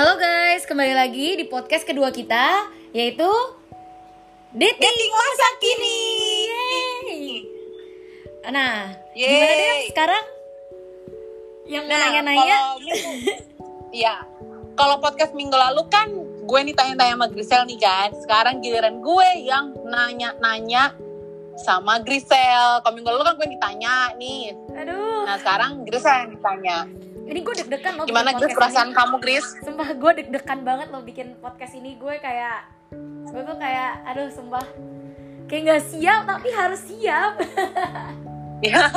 Halo guys, kembali lagi di podcast kedua kita yaitu Dating, Dating masa kini. Yeay. Nah, Yeay. gimana deh sekarang? Yang Nah, nanya-nanya Iya. Kalau podcast minggu lalu kan gue nih tanya-tanya sama Grisel nih kan. Sekarang giliran gue yang nanya-nanya sama Grisel. Kalau minggu lalu kan gue ditanya nih. Aduh, Nah sekarang Grisel yang ditanya. Ini gue deg-degan loh Gimana Gris perasaan ini. kamu Gris? Sumpah gue deg-degan banget loh bikin podcast ini Gue kayak Gue tuh kayak Aduh sumpah Kayak gak siap tapi harus siap Ya.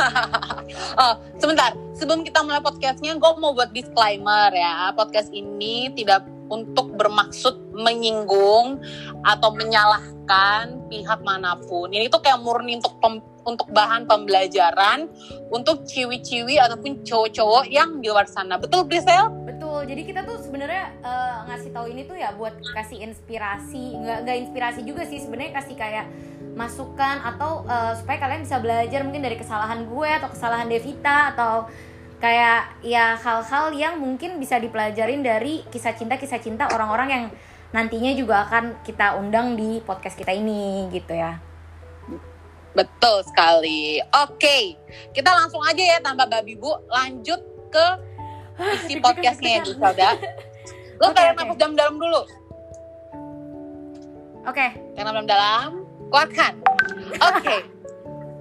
oh, sebentar. Sebelum kita mulai podcastnya, gue mau buat disclaimer ya. Podcast ini tidak untuk bermaksud menyinggung atau menyalahkan pihak mana pun. Ini tuh kayak murni untuk pem- untuk bahan pembelajaran untuk ciwi-ciwi ataupun cowok-cowok yang di luar sana. Betul, Grisel? Betul, jadi kita tuh sebenarnya eh, ngasih tahu ini tuh ya buat kasih inspirasi, nggak nggak inspirasi juga sih sebenarnya kasih kayak masukan atau eh, supaya kalian bisa belajar mungkin dari kesalahan gue atau kesalahan Devita atau kayak ya hal-hal yang mungkin bisa dipelajarin dari kisah cinta kisah cinta orang-orang yang nantinya juga akan kita undang di podcast kita ini gitu ya. Betul sekali. Oke, kita langsung aja ya tanpa babi bu, lanjut ke isi podcastnya ya. Griselda. Lo Oke, kayak nafas dalam-dalam dulu. Oke, Karena dalam-dalam, keluarkan. Oke,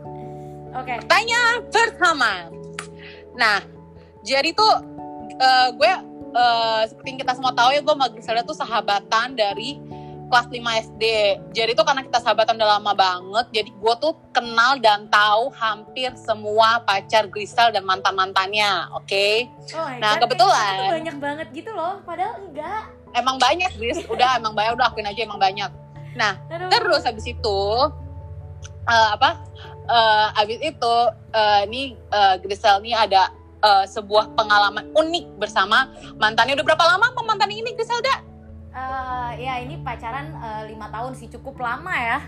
oke. pertanyaan pertama. Nah, jadi tuh eh, gue eh, seperti yang kita semua tahu ya, gue sama Griselda tuh sahabatan dari kelas 5 SD. Jadi tuh karena kita sahabatan udah lama banget, jadi gue tuh kenal dan tahu hampir semua pacar Grisel dan mantan-mantannya, oke? Oh my Nah, God, kebetulan. tuh banyak banget gitu loh, padahal enggak. Emang banyak, Gris. Udah, emang banyak. Udah akuin aja emang banyak. Nah, Aduh. terus habis itu eh, apa Eh, habis itu eh, nih eh, Grisel nih ada eh, sebuah pengalaman unik bersama mantannya. Udah berapa lama sama mantan ini Griselda Eh, ya ini pacaran lima tahun sih. Cukup lama ya.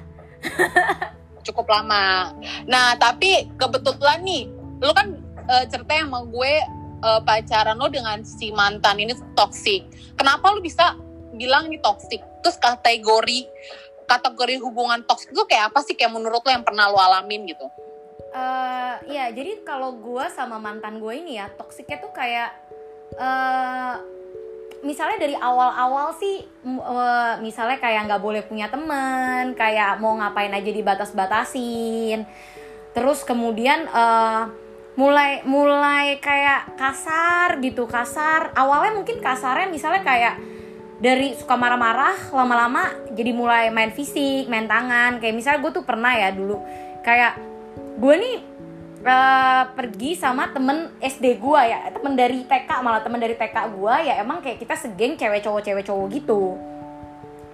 cukup lama. Nah tapi kebetulan nih lu kan eh, cerita sama gue eh, pacaran lo dengan si mantan ini toksik kenapa lu bisa bilang ini toksik terus kategori kategori hubungan toksik itu kayak apa sih? Kayak menurut lo yang pernah lo alamin gitu? Eh, ya jadi kalau gue sama mantan gue ini ya toksiknya tuh kayak eh misalnya dari awal-awal sih eh, misalnya kayak nggak boleh punya teman kayak mau ngapain aja dibatas-batasin. Terus kemudian eh, mulai mulai kayak kasar gitu kasar. Awalnya mungkin kasarnya misalnya kayak dari suka marah-marah lama-lama jadi mulai main fisik main tangan kayak misalnya gue tuh pernah ya dulu kayak gue nih eh, pergi sama temen SD gue ya temen dari TK malah temen dari TK gue ya emang kayak kita segeng cewek cowok cewek cowok gitu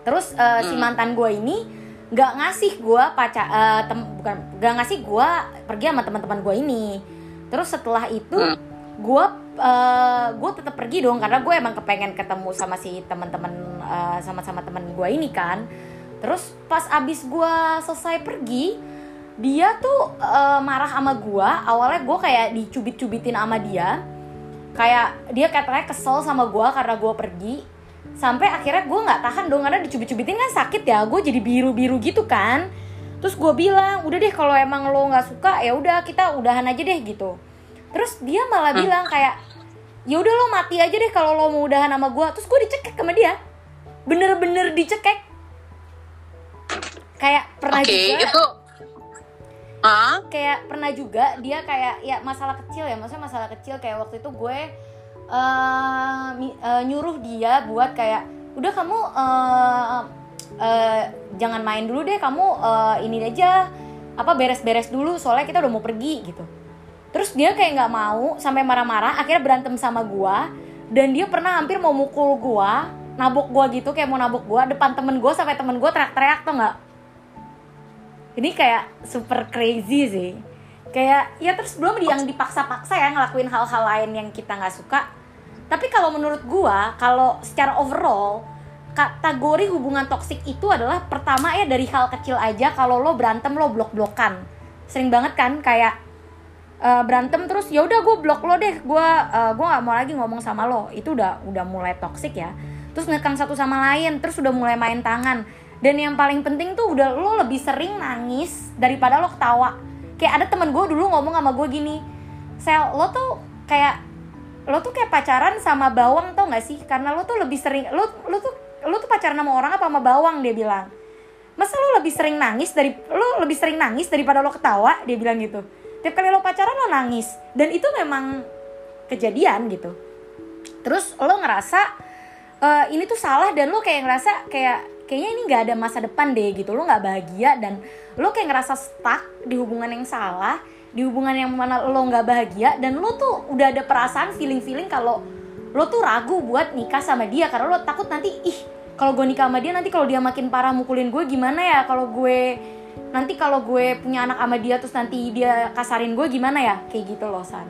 terus si Hmm. mantan gue ini nggak ngasih gue pacar tem bukan nggak ngasih gue pergi sama teman-teman gue ini terus setelah itu Hmm. Gue eh, gue tetap pergi dong karena gue emang kepengen ketemu sama si teman-teman eh, sama-sama teman gue ini kan. Terus pas abis gue selesai pergi dia tuh eh, marah sama gue awalnya gue kayak dicubit-cubitin sama dia. Kayak dia katanya kesel sama gue karena gue pergi. Sampai akhirnya gue nggak tahan dong karena dicubit-cubitin kan sakit ya. Gue jadi biru-biru gitu kan. Terus gue bilang udah deh kalau emang lo nggak suka ya udah kita udahan aja deh gitu terus dia malah Hmm. bilang kayak ya udah lo mati aja deh kalau lo mau udahan sama gue terus gue dicekek sama dia. Bener-bener dicekek. Kayak pernah oke juga itu ah kayak pernah juga dia kayak ya masalah kecil ya maksudnya masalah kecil kayak waktu itu gue mi- eh, nyuruh dia buat kayak udah kamu eh, eh, jangan main dulu deh kamu eh, ini aja apa beres-beres dulu soalnya kita udah mau pergi gitu terus dia kayak nggak mau sampai marah-marah akhirnya berantem sama gue dan dia pernah hampir mau mukul gue nabok gue gitu kayak mau nabok gue depan temen gue sampai temen gue teriak-teriak tuh nggak? Ini kayak super crazy sih. Kayak ya terus belum yang dipaksa-paksa ya ngelakuin hal-hal lain yang kita nggak suka. Tapi kalau menurut gua kalau secara overall kategori hubungan toksik itu adalah pertama ya dari hal kecil aja kalau lo berantem lo blok-blokan. Sering banget kan kayak eh, berantem terus ya udah gue blok lo deh gue gue nggak mau lagi ngomong sama lo. Itu udah udah mulai toksik ya. Terus ngekang satu sama lain terus udah mulai main tangan. Dan yang paling penting tuh udah lo lebih sering nangis daripada lo ketawa. Kayak ada temen gue dulu ngomong sama gue gini sel lo tuh kayak lo tuh kayak pacaran sama bawang tau gak sih? Karena lo tuh lebih sering lo lo tuh lo tuh pacaran sama orang apa sama bawang? Dia bilang. Masa lo lebih sering nangis dari lo lebih sering nangis daripada lo ketawa? Dia bilang gitu tiap kali lo pacaran lo nangis. Dan itu memang kejadian gitu. Terus lo ngerasa uh, ini tuh salah dan lo kayak ngerasa kayak kayaknya ini nggak ada masa depan deh gitu. Lo nggak bahagia dan lo kayak ngerasa stuck di hubungan yang salah di hubungan yang mana lo nggak bahagia. Dan lo tuh udah ada perasaan feeling feeling kalau lo tuh ragu buat nikah sama dia. Karena lo takut nanti ih kalau gue nikah sama dia nanti kalau dia makin parah mukulin gue gimana ya? Kalau gue nanti kalau gue punya anak sama dia terus nanti dia kasarin gue gimana ya kayak gitu loh san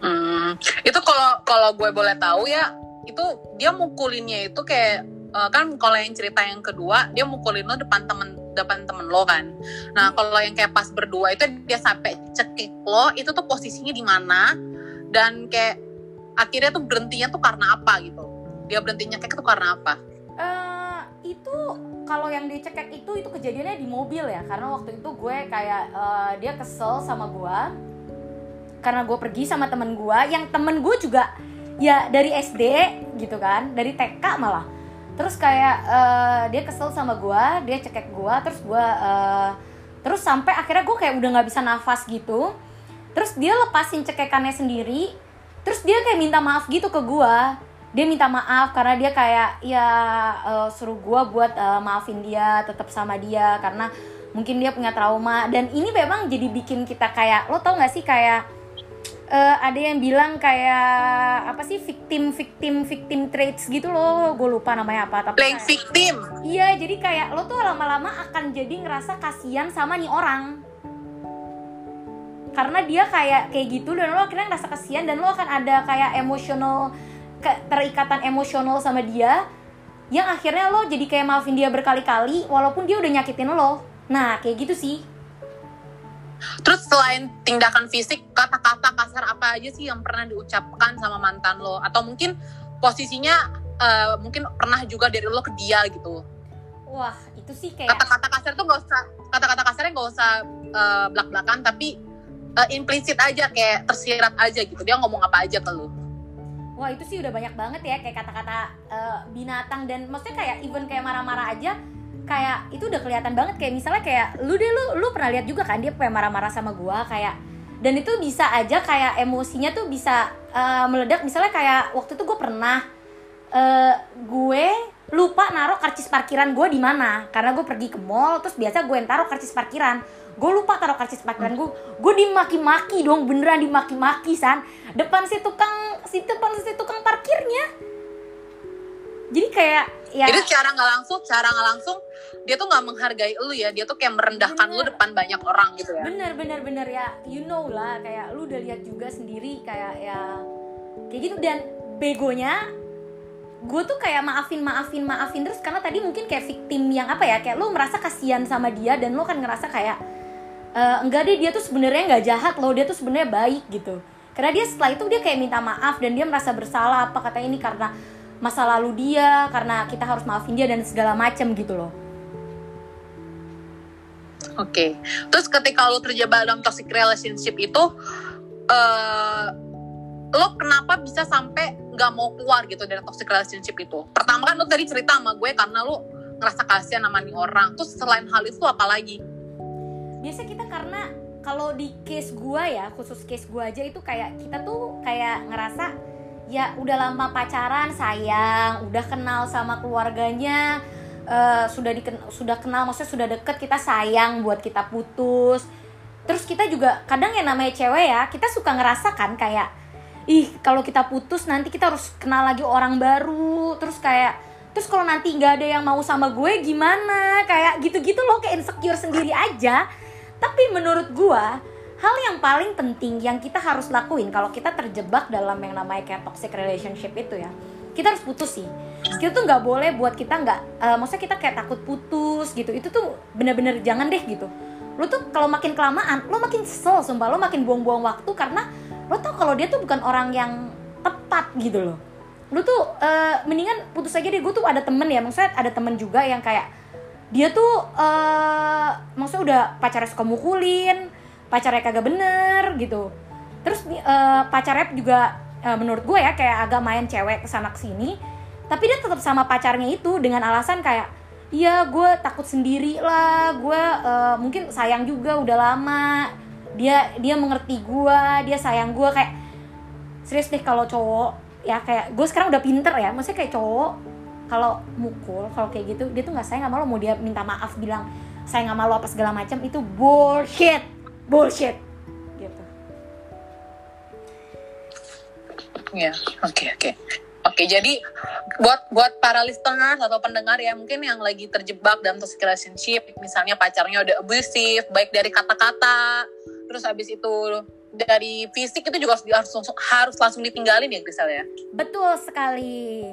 Hmm, itu kalau kalau gue boleh tahu ya, itu dia mukulinnya itu kayak uh, kan kalau yang cerita yang kedua dia mukulin lo depan temen depan temen lo kan. Nah kalau yang kayak pas berdua itu dia sampai cekik lo itu tuh posisinya di mana dan kayak akhirnya tuh berhentinya tuh karena apa gitu? Dia berhentinya kayak itu karena apa? Uh, itu kalau yang dicekek itu itu kejadiannya di mobil ya. Karena waktu itu gue kayak uh, dia kesel sama gue. Karena gue pergi sama temen gue yang temen gue juga ya dari SD gitu kan. Dari TK malah. Terus kayak uh, dia kesel sama gue dia cekek gue terus gue uh, terus sampai akhirnya gue kayak udah nggak bisa nafas gitu. Terus dia lepasin cekekannya sendiri. Terus dia kayak minta maaf gitu ke gue dia minta maaf karena dia kayak ya uh, suruh gue buat uh, maafin dia tetap sama dia karena mungkin dia punya trauma. Dan ini memang jadi bikin kita kayak lo tau gak sih kayak uh, ada yang bilang kayak apa sih victim victim victim traits gitu loh gue lupa namanya apa tapi playing kayak, victim. Iya jadi kayak lo tuh lama-lama akan jadi ngerasa kasihan sama nih orang. Karena dia kayak kayak gitu dan lo akhirnya ngerasa kasihan dan lo akan ada kayak emosional terikatan emosional sama dia yang akhirnya lo jadi kayak maafin dia berkali-kali walaupun dia udah nyakitin lo nah kayak gitu sih Terus selain tindakan fisik, kata-kata kasar apa aja sih yang pernah diucapkan sama mantan lo? Atau mungkin posisinya uh, mungkin pernah juga dari lo ke dia gitu? Wah, itu sih kayak kata-kata kasar tuh gak usah kata-kata kasarnya gak usah uh, belak-belakan, tapi uh, implisit aja kayak tersirat aja gitu. Dia ngomong apa aja ke lo? Wah itu sih udah banyak banget ya kayak kata-kata uh, binatang dan maksudnya kayak even kayak marah-marah aja kayak itu udah kelihatan banget. Kayak misalnya kayak lu deh lu lu pernah lihat juga kan dia kayak marah-marah sama gua kayak dan itu bisa aja kayak emosinya tuh bisa uh, meledak. Misalnya kayak waktu itu gue pernah uh, gue naruh karcis parkiran gue di mana. Karena gue pergi ke mall terus biasa gue taruh karcis parkiran. Gue lupa taruh karcis parkiran gue gue dimaki-maki dong beneran dimaki-maki san. Depan si tukang si depan si tukang parkirnya. Jadi kayak ya. Jadi secara nggak langsung secara nggak langsung dia tuh nggak menghargai lu ya. Dia tuh kayak merendahkan bener. lu depan banyak orang gitu ya. Bener bener bener ya. You know lah kayak lu udah lihat juga sendiri kayak ya. Kayak gitu. Dan begonya gue tuh kayak maafin maafin maafin terus. Karena tadi mungkin kayak victim yang apa ya kayak lu merasa kasihan sama dia dan lu kan ngerasa kayak e, enggak deh dia tuh sebenarnya nggak jahat loh dia tuh sebenarnya baik gitu. Karena dia setelah itu dia kayak minta maaf dan dia merasa bersalah apa kata ini karena masa lalu dia karena kita harus maafin dia dan segala macem gitu loh. Oke, okay. terus ketika lo terjebak dalam toxic relationship itu, uh, lo kenapa bisa sampai nggak mau keluar gitu dari toxic relationship itu? Pertama kan lo tadi cerita sama gue karena lo ngerasa kasihan sama nih orang. Terus selain hal itu apa lagi? Biasa kita karena kalau di case gue ya, khusus case gue aja itu kayak kita tuh kayak ngerasa ya udah lama pacaran sayang udah kenal sama keluarganya uh, sudah diken sudah kenal maksudnya sudah deket kita sayang buat kita putus terus kita juga kadang yang namanya cewek ya kita suka ngerasa kan kayak ih kalau kita putus nanti kita harus kenal lagi orang baru. Terus kayak terus kalau nanti nggak ada yang mau sama gue gimana? Kayak gitu-gitu loh kayak insecure sendiri aja. Tapi menurut gue hal yang paling penting yang kita harus lakuin kalau kita terjebak dalam yang namanya kayak toxic relationship itu ya kita harus putus sih. Kita tuh nggak boleh buat kita nggak uh, maksudnya kita kayak takut putus gitu. Itu tuh bener-bener jangan deh gitu. Lo tuh kalau makin kelamaan lo makin kesel sumpah. Lo makin buang-buang waktu karena lo tau kalau dia tuh bukan orang yang tepat gitu loh. Lu tuh uh, mendingan putus aja deh. Gue tuh ada temen ya maksudnya ada temen juga yang kayak dia tuh uh, maksudnya udah pacarnya suka mukulin pacarnya kagak bener gitu. Terus uh, pacarnya juga uh, menurut gue ya kayak agak main cewek ke sana ke sini tapi dia tetap sama pacarnya itu dengan alasan kayak iya gue takut sendiri lah gue uh, mungkin sayang juga udah lama dia dia mengerti gue dia sayang gue kayak serius deh kalau cowok ya kayak gue sekarang udah pinter ya maksudnya kayak cowok kalau mukul kalau kayak gitu dia tuh nggak sayang sama lo mau dia minta maaf bilang sayang sama lo apa segala macam itu bullshit bullshit gitu ya oke oke. Oke, jadi buat buat para listeners atau pendengar ya mungkin yang lagi terjebak dalam toxic relationship, misalnya pacarnya udah abusive, baik dari kata-kata, terus habis itu dari fisik itu juga harus harus, harus langsung ditinggalin ya Grisel ya. Betul sekali.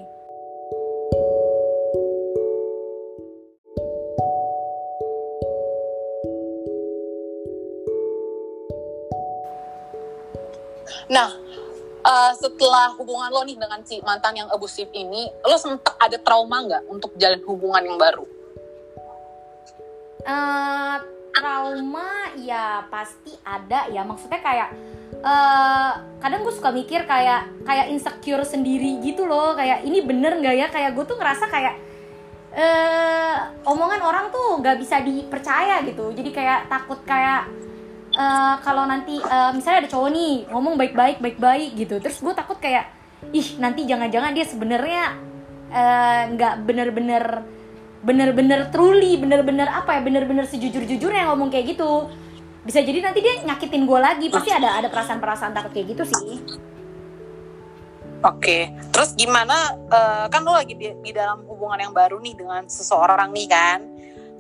Nah, uh, setelah hubungan lo nih dengan si mantan yang abusif ini, lo sempat ada trauma nggak untuk jalan hubungan yang baru? Uh, trauma ya pasti ada ya. Maksudnya kayak uh, kadang gue suka mikir kayak kayak insecure sendiri gitu loh. Kayak ini bener nggak ya? Kayak gue tuh ngerasa kayak uh, omongan orang tuh nggak bisa dipercaya gitu. Jadi kayak takut kayak uh, kalau nanti uh, misalnya ada cowok nih ngomong baik-baik baik-baik gitu terus gue takut kayak ih nanti jangan-jangan dia sebenarnya uh, nggak uh, bener-bener bener-bener truly bener-bener apa ya bener-bener sejujur-jujurnya ngomong kayak gitu bisa jadi nanti dia nyakitin gue lagi pasti ada ada perasaan-perasaan takut kayak gitu sih Oke, terus gimana? Uh, kan lo lagi di, di dalam hubungan yang baru nih dengan seseorang nih kan?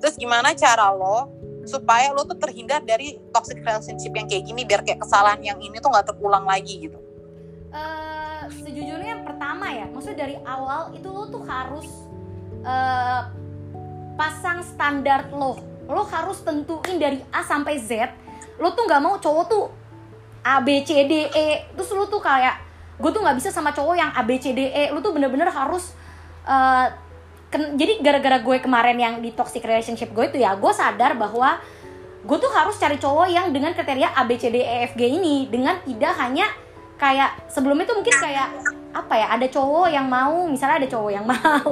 Terus gimana cara lo supaya lo tuh terhindar dari toxic relationship yang kayak gini biar kayak kesalahan yang ini tuh nggak terulang lagi gitu. Uh, sejujurnya yang pertama ya maksudnya dari awal itu lo tuh harus uh, pasang standar lo. Lo harus tentuin dari A sampai Z lo tuh nggak mau cowok tuh A B C D E. Terus lo tuh kayak gue tuh nggak bisa sama cowok yang A B C D E. Lo tuh bener-bener harus uh, ken, jadi gara-gara gue kemarin yang di toxic relationship gue itu ya gue sadar bahwa gue tuh harus cari cowok yang dengan kriteria A B C D E F G ini dengan tidak hanya kayak sebelumnya tuh mungkin kayak apa ya ada cowok yang mau misalnya ada cowok yang mau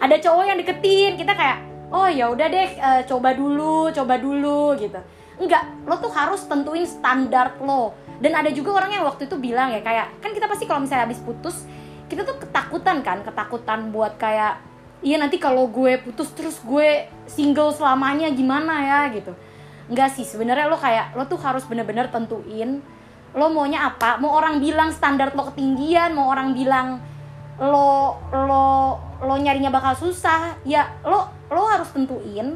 ada cowok yang deketin kita kayak oh ya udah deh uh, coba dulu coba dulu gitu. Enggak lo tuh harus tentuin standar lo. Dan ada juga orang yang waktu itu bilang ya kayak kan kita pasti kalau misalnya habis putus kita tuh ketakutan kan ketakutan buat kayak iya nanti kalau gue putus terus gue single selamanya gimana ya gitu. Enggak sih sebenarnya lo kayak lo tuh harus bener-bener tentuin lo maunya apa? Mau orang bilang standar lo ketinggian mau orang bilang lo lo lo nyarinya bakal susah ya lo lo harus tentuin.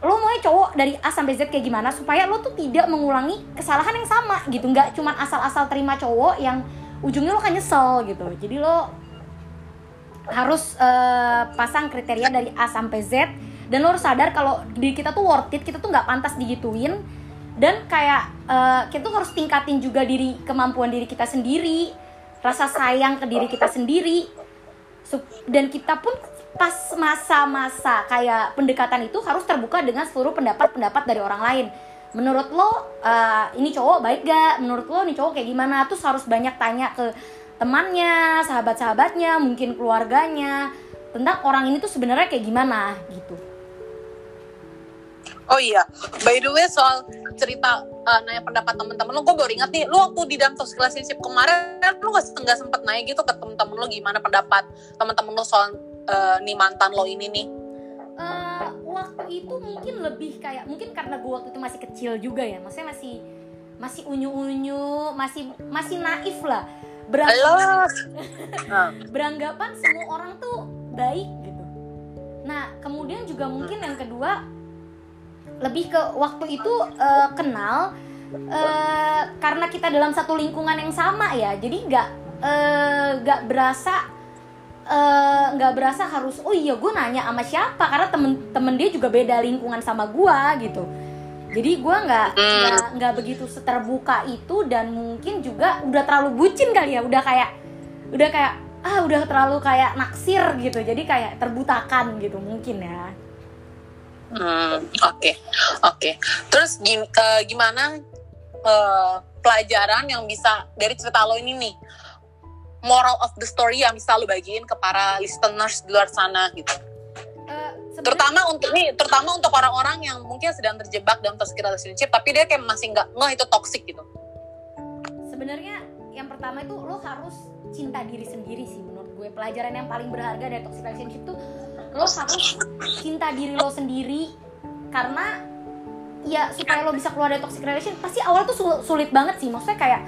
Lo mau cowok dari A sampai Z kayak gimana supaya lo tuh tidak mengulangi kesalahan yang sama gitu. Nggak cuma asal-asal terima cowok yang ujungnya lo kan nyesel gitu. Jadi lo harus uh, pasang kriteria dari A sampai Z. Dan lo harus sadar kalau diri kita tuh worth it kita tuh nggak pantas digituin. Dan kayak uh, kita tuh harus tingkatin juga diri kemampuan diri kita sendiri rasa sayang ke diri kita sendiri. Dan kita pun pas masa-masa kayak pendekatan itu harus terbuka dengan seluruh pendapat-pendapat dari orang lain. Menurut lo uh, ini cowok baik gak menurut lo ini cowok kayak gimana? Terus harus banyak tanya ke temannya, sahabat-sahabatnya, mungkin keluarganya tentang orang ini tuh sebenarnya kayak gimana gitu. Oh iya, by the way soal cerita uh, nanya pendapat temen-temen lo, gue baru ingat nih, lo waktu di dalam toxic relationship kemarin, lo gak, nggak sempet nanya gitu ke temen-temen lo gimana pendapat temen-temen lo soal uh, nih mantan lo ini nih? Uh, waktu itu mungkin lebih kayak, mungkin karena gue waktu itu masih kecil juga ya, maksudnya masih masih unyu-unyu, masih masih naif lah beranggapan. Beranggapan semua orang tuh baik gitu. Nah kemudian juga mungkin yang kedua lebih ke waktu itu uh, kenal uh, karena kita dalam satu lingkungan yang sama ya. Jadi nggak eh, nggak uh, berasa nggak uh, berasa harus oh iya gue nanya sama siapa? Karena temen-temen dia juga beda lingkungan sama gue gitu jadi gue nggak hmm. nggak begitu seterbuka itu dan mungkin juga udah terlalu bucin kali ya udah kayak udah kayak ah udah terlalu kayak naksir gitu jadi kayak terbutakan gitu mungkin ya Hmm, oke, oke. Terus gim- eh, gimana eh, pelajaran yang bisa dari cerita lo ini nih, moral of the story yang bisa lo bagiin ke para listeners di luar sana gitu. Sebenarnya- Terutama untuk nih, terutama untuk orang-orang yang mungkin sedang terjebak dalam toxic relationship, tapi dia kayak masih nggak ngeh itu toxic gitu. sebenarnya yang pertama itu lo harus cinta diri sendiri sih menurut gue. Pelajaran yang paling berharga dari toxic relationship tuh lo harus cinta diri lo sendiri karena ya supaya lo bisa keluar dari toxic relationship pasti awal tuh sul- sulit banget sih. Maksudnya kayak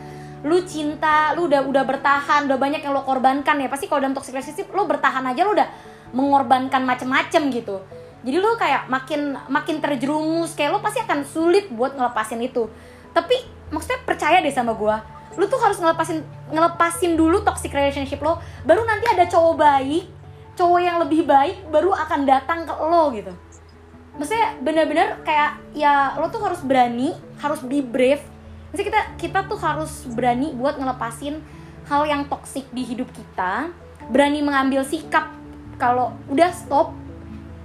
lu cinta lu udah udah bertahan udah banyak yang lo korbankan ya. Pasti kalau dalam toxic relationship lo bertahan aja lo udah mengorbankan macem-macem gitu. Jadi lo kayak makin makin terjerumus kayak lo pasti akan sulit buat ngelepasin itu. Tapi maksudnya percaya deh sama gua lu tuh harus ngelepasin ngelepasin dulu toxic relationship lo baru nanti ada cowok baik cowok yang lebih baik baru akan datang ke lo gitu. Maksudnya bener-bener kayak ya lo tuh harus berani harus be brave. Maksudnya kita kita tuh harus berani buat ngelepasin hal yang toxic di hidup kita berani mengambil sikap kalau udah stop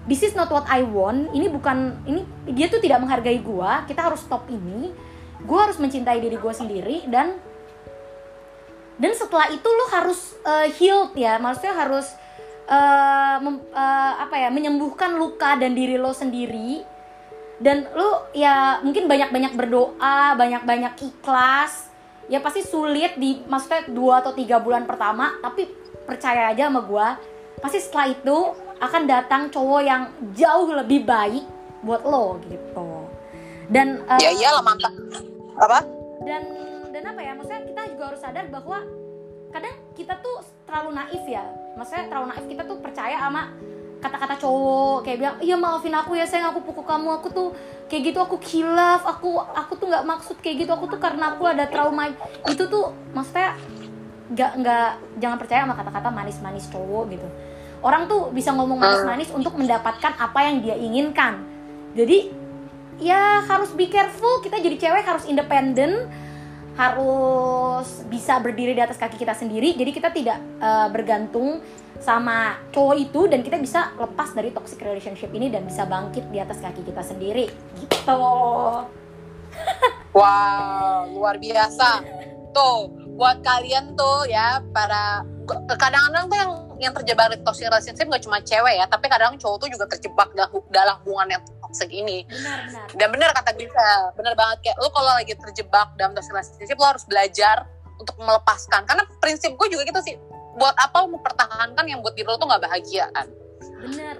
this is not what I want ini bukan ini dia tuh tidak menghargai gua kita harus stop ini gue harus mencintai diri gue sendiri dan dan setelah itu lo harus uh, healed ya maksudnya harus uh, mem- uh, apa ya menyembuhkan luka dan diri lo sendiri dan lo ya mungkin banyak-banyak berdoa banyak-banyak ikhlas ya pasti sulit di maksudnya dua atau tiga bulan pertama tapi percaya aja sama gue pasti setelah itu akan datang cowok yang jauh lebih baik buat lo gitu dan uh, Ya iyalah mantap. Apa? dan dan apa ya maksudnya kita juga harus sadar bahwa kadang kita tuh terlalu naif ya maksudnya terlalu naif kita tuh percaya sama kata-kata cowok kayak bilang iya maafin aku ya sayang aku pukul kamu aku tuh kayak gitu aku kilaf aku aku tuh nggak maksud kayak gitu aku tuh karena aku ada trauma itu tuh maksudnya nggak nggak jangan percaya sama kata-kata manis-manis cowok gitu orang tuh bisa ngomong manis-manis untuk mendapatkan apa yang dia inginkan. Jadi ya harus be careful. Kita jadi cewek harus independen harus bisa berdiri di atas kaki kita sendiri. Jadi kita tidak eh, bergantung sama cowok itu dan kita bisa lepas dari toxic relationship ini dan bisa bangkit di atas kaki kita sendiri. Gitu. Wow, luar biasa. Tuh, buat kalian tuh ya para kadang-kadang tuh yang yang terjebak di toxic relationship gak cuma cewek ya, tapi kadang cowok tuh juga terjebak dalam, dalam hubungan yang toxic ini. benar benar Dan bener kata Gisel, bener banget kayak lu kalau lagi terjebak dalam toxic relationship lu harus belajar untuk melepaskan. Karena prinsip gue juga gitu sih, buat apa lu mempertahankan yang buat diri lu tuh gak bahagia kan? bener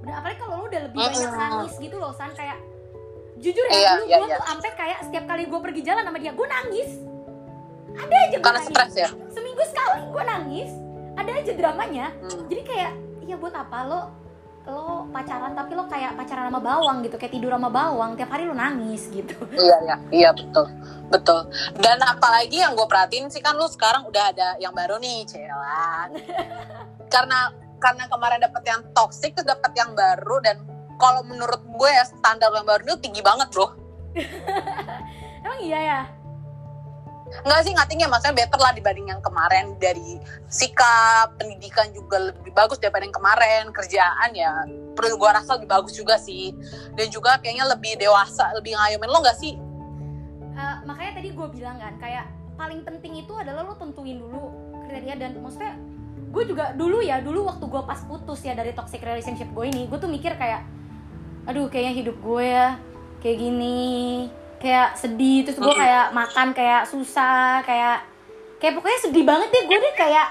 bener apalagi kalau lu udah lebih banyak nangis gitu loh san kayak jujur ya Iya, dulu iya, gue iya. tuh sampai kayak setiap kali gue pergi jalan sama dia gue nangis ada aja gue Karena nangis stres ya. seminggu sekali gue nangis ada aja dramanya Hmm. jadi kayak ya buat apa lo lo pacaran tapi lo kayak pacaran sama bawang gitu kayak tidur sama bawang tiap hari lo nangis gitu Iya iya iya betul betul. Dan apalagi yang gue perhatiin sih kan lu sekarang udah ada yang baru nih Celan. karena karena kemarin dapet yang toxic terus dapet yang baru dan kalau menurut gue ya standar yang baru itu tinggi banget bro. emang iya ya Enggak sih nggak? Tinggi maksudnya better lah dibanding yang kemarin. Dari sikap pendidikan juga lebih bagus daripada yang kemarin. Kerjaan ya perlu gue rasa lebih bagus juga sih. Dan juga kayaknya lebih dewasa lebih ngayomin. Lo nggak sih? Eh, makanya tadi gue bilang kan kayak paling penting itu adalah lo tentuin dulu kriteria dan maksudnya gue juga dulu ya dulu waktu gue pas putus ya dari toxic relationship gue ini gue tuh mikir kayak aduh kayaknya hidup gue ya kayak gini kayak sedih terus gue kayak makan kayak susah kayak kayak pokoknya sedih banget deh. Gue deh kayak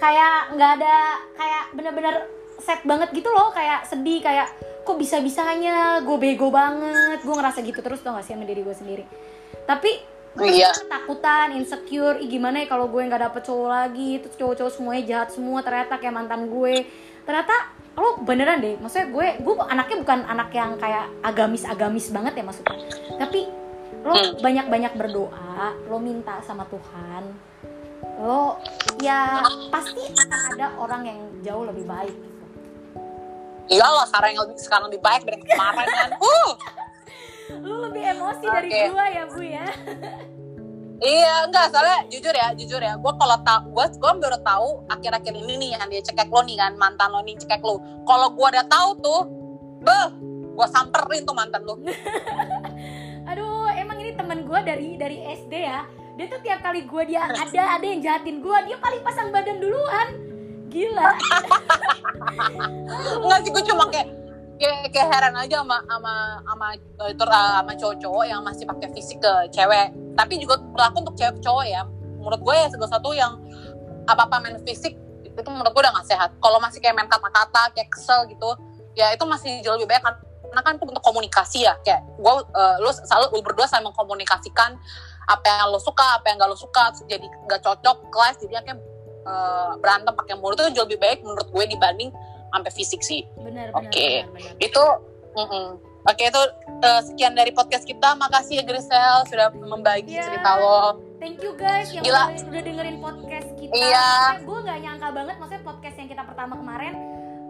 kayak nggak ada kayak bener-bener sad banget gitu loh. Kayak sedih kayak kok bisa bisanya gue bego banget gue ngerasa gitu terus tau gak sih sama diri gue sendiri. Tapi Iya. ketakutan insecure ih gimana ya kalau gue nggak dapet cowok lagi terus cowok-cowok semuanya jahat semua ternyata kayak mantan gue. Ternyata lo beneran deh maksudnya gue gue anaknya bukan anak yang kayak agamis agamis banget ya maksudnya tapi lo Hmm. banyak-banyak berdoa lo minta sama Tuhan lo ya pasti akan ada orang yang jauh lebih baik gitu. iyalah sekarang yang lebih sekarang lebih baik dari kemarin kan uh lo lebih emosi dari Oke. gue ya bu ya Iya, enggak, soalnya jujur ya, jujur ya, gue kalau tau, gue gue baru tahu akhir-akhir ini nih yang dia cekek lo nih kan mantan lo nih cekek lo. Kalau gue udah tahu tuh, beh, gue samperin tuh mantan lo. aduh emang ini temen gue dari dari SD ya dia tuh tiap kali gue dia ada ada yang jahatin gue dia paling pasang badan duluan gila Enggak sih, gue cuma kayak kayak, kayak heran aja sama sama sama eh, itu uh, sama cowok-cowok yang masih pakai fisik ke cewek. Tapi juga berlaku untuk cewek cowok ya. Menurut gue ya segala satu yang apa-apa main fisik itu menurut gue udah gak sehat. Kalau masih kayak main kata-kata, kayak kesel gitu, ya itu masih jauh lebih baik. Karena kan itu untuk komunikasi ya. Kayak gue, uh, lu selalu lu berdua saling mengkomunikasikan apa yang lo suka, apa yang gak lo suka, jadi gak cocok, kelas, jadi kayak uh, berantem pakai mulut itu jauh lebih baik menurut gue dibanding sampai fisik sih. bener Oke. bener. Itu, mm-mm. Oke itu uh, sekian dari podcast kita. Makasih ya Grisel sudah membagi Iya. cerita lo. Thank you guys yang Gila. udah, dengerin podcast kita. Iya. Gue nggak nyangka banget, maksudnya podcast yang kita pertama kemarin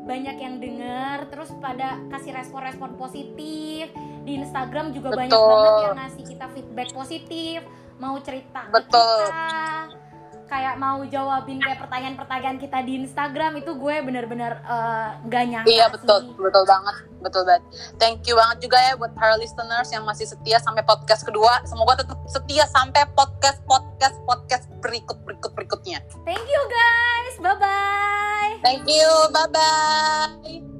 banyak yang denger, terus pada kasih respon-respon positif di Instagram juga banyak Betul. banget yang ngasih kita feedback positif, mau cerita ke Betul. kita, kayak mau jawabin kayak pertanyaan-pertanyaan kita di Instagram itu gue bener-bener eh, nggak nyangka Iya betul, sih. betul banget, betul banget. Thank you banget juga ya buat para listeners yang masih setia sampai podcast kedua. Semoga tetap setia sampai podcast podcast podcast berikut berikut berikutnya. Thank you guys, bye bye. Thank you, bye bye.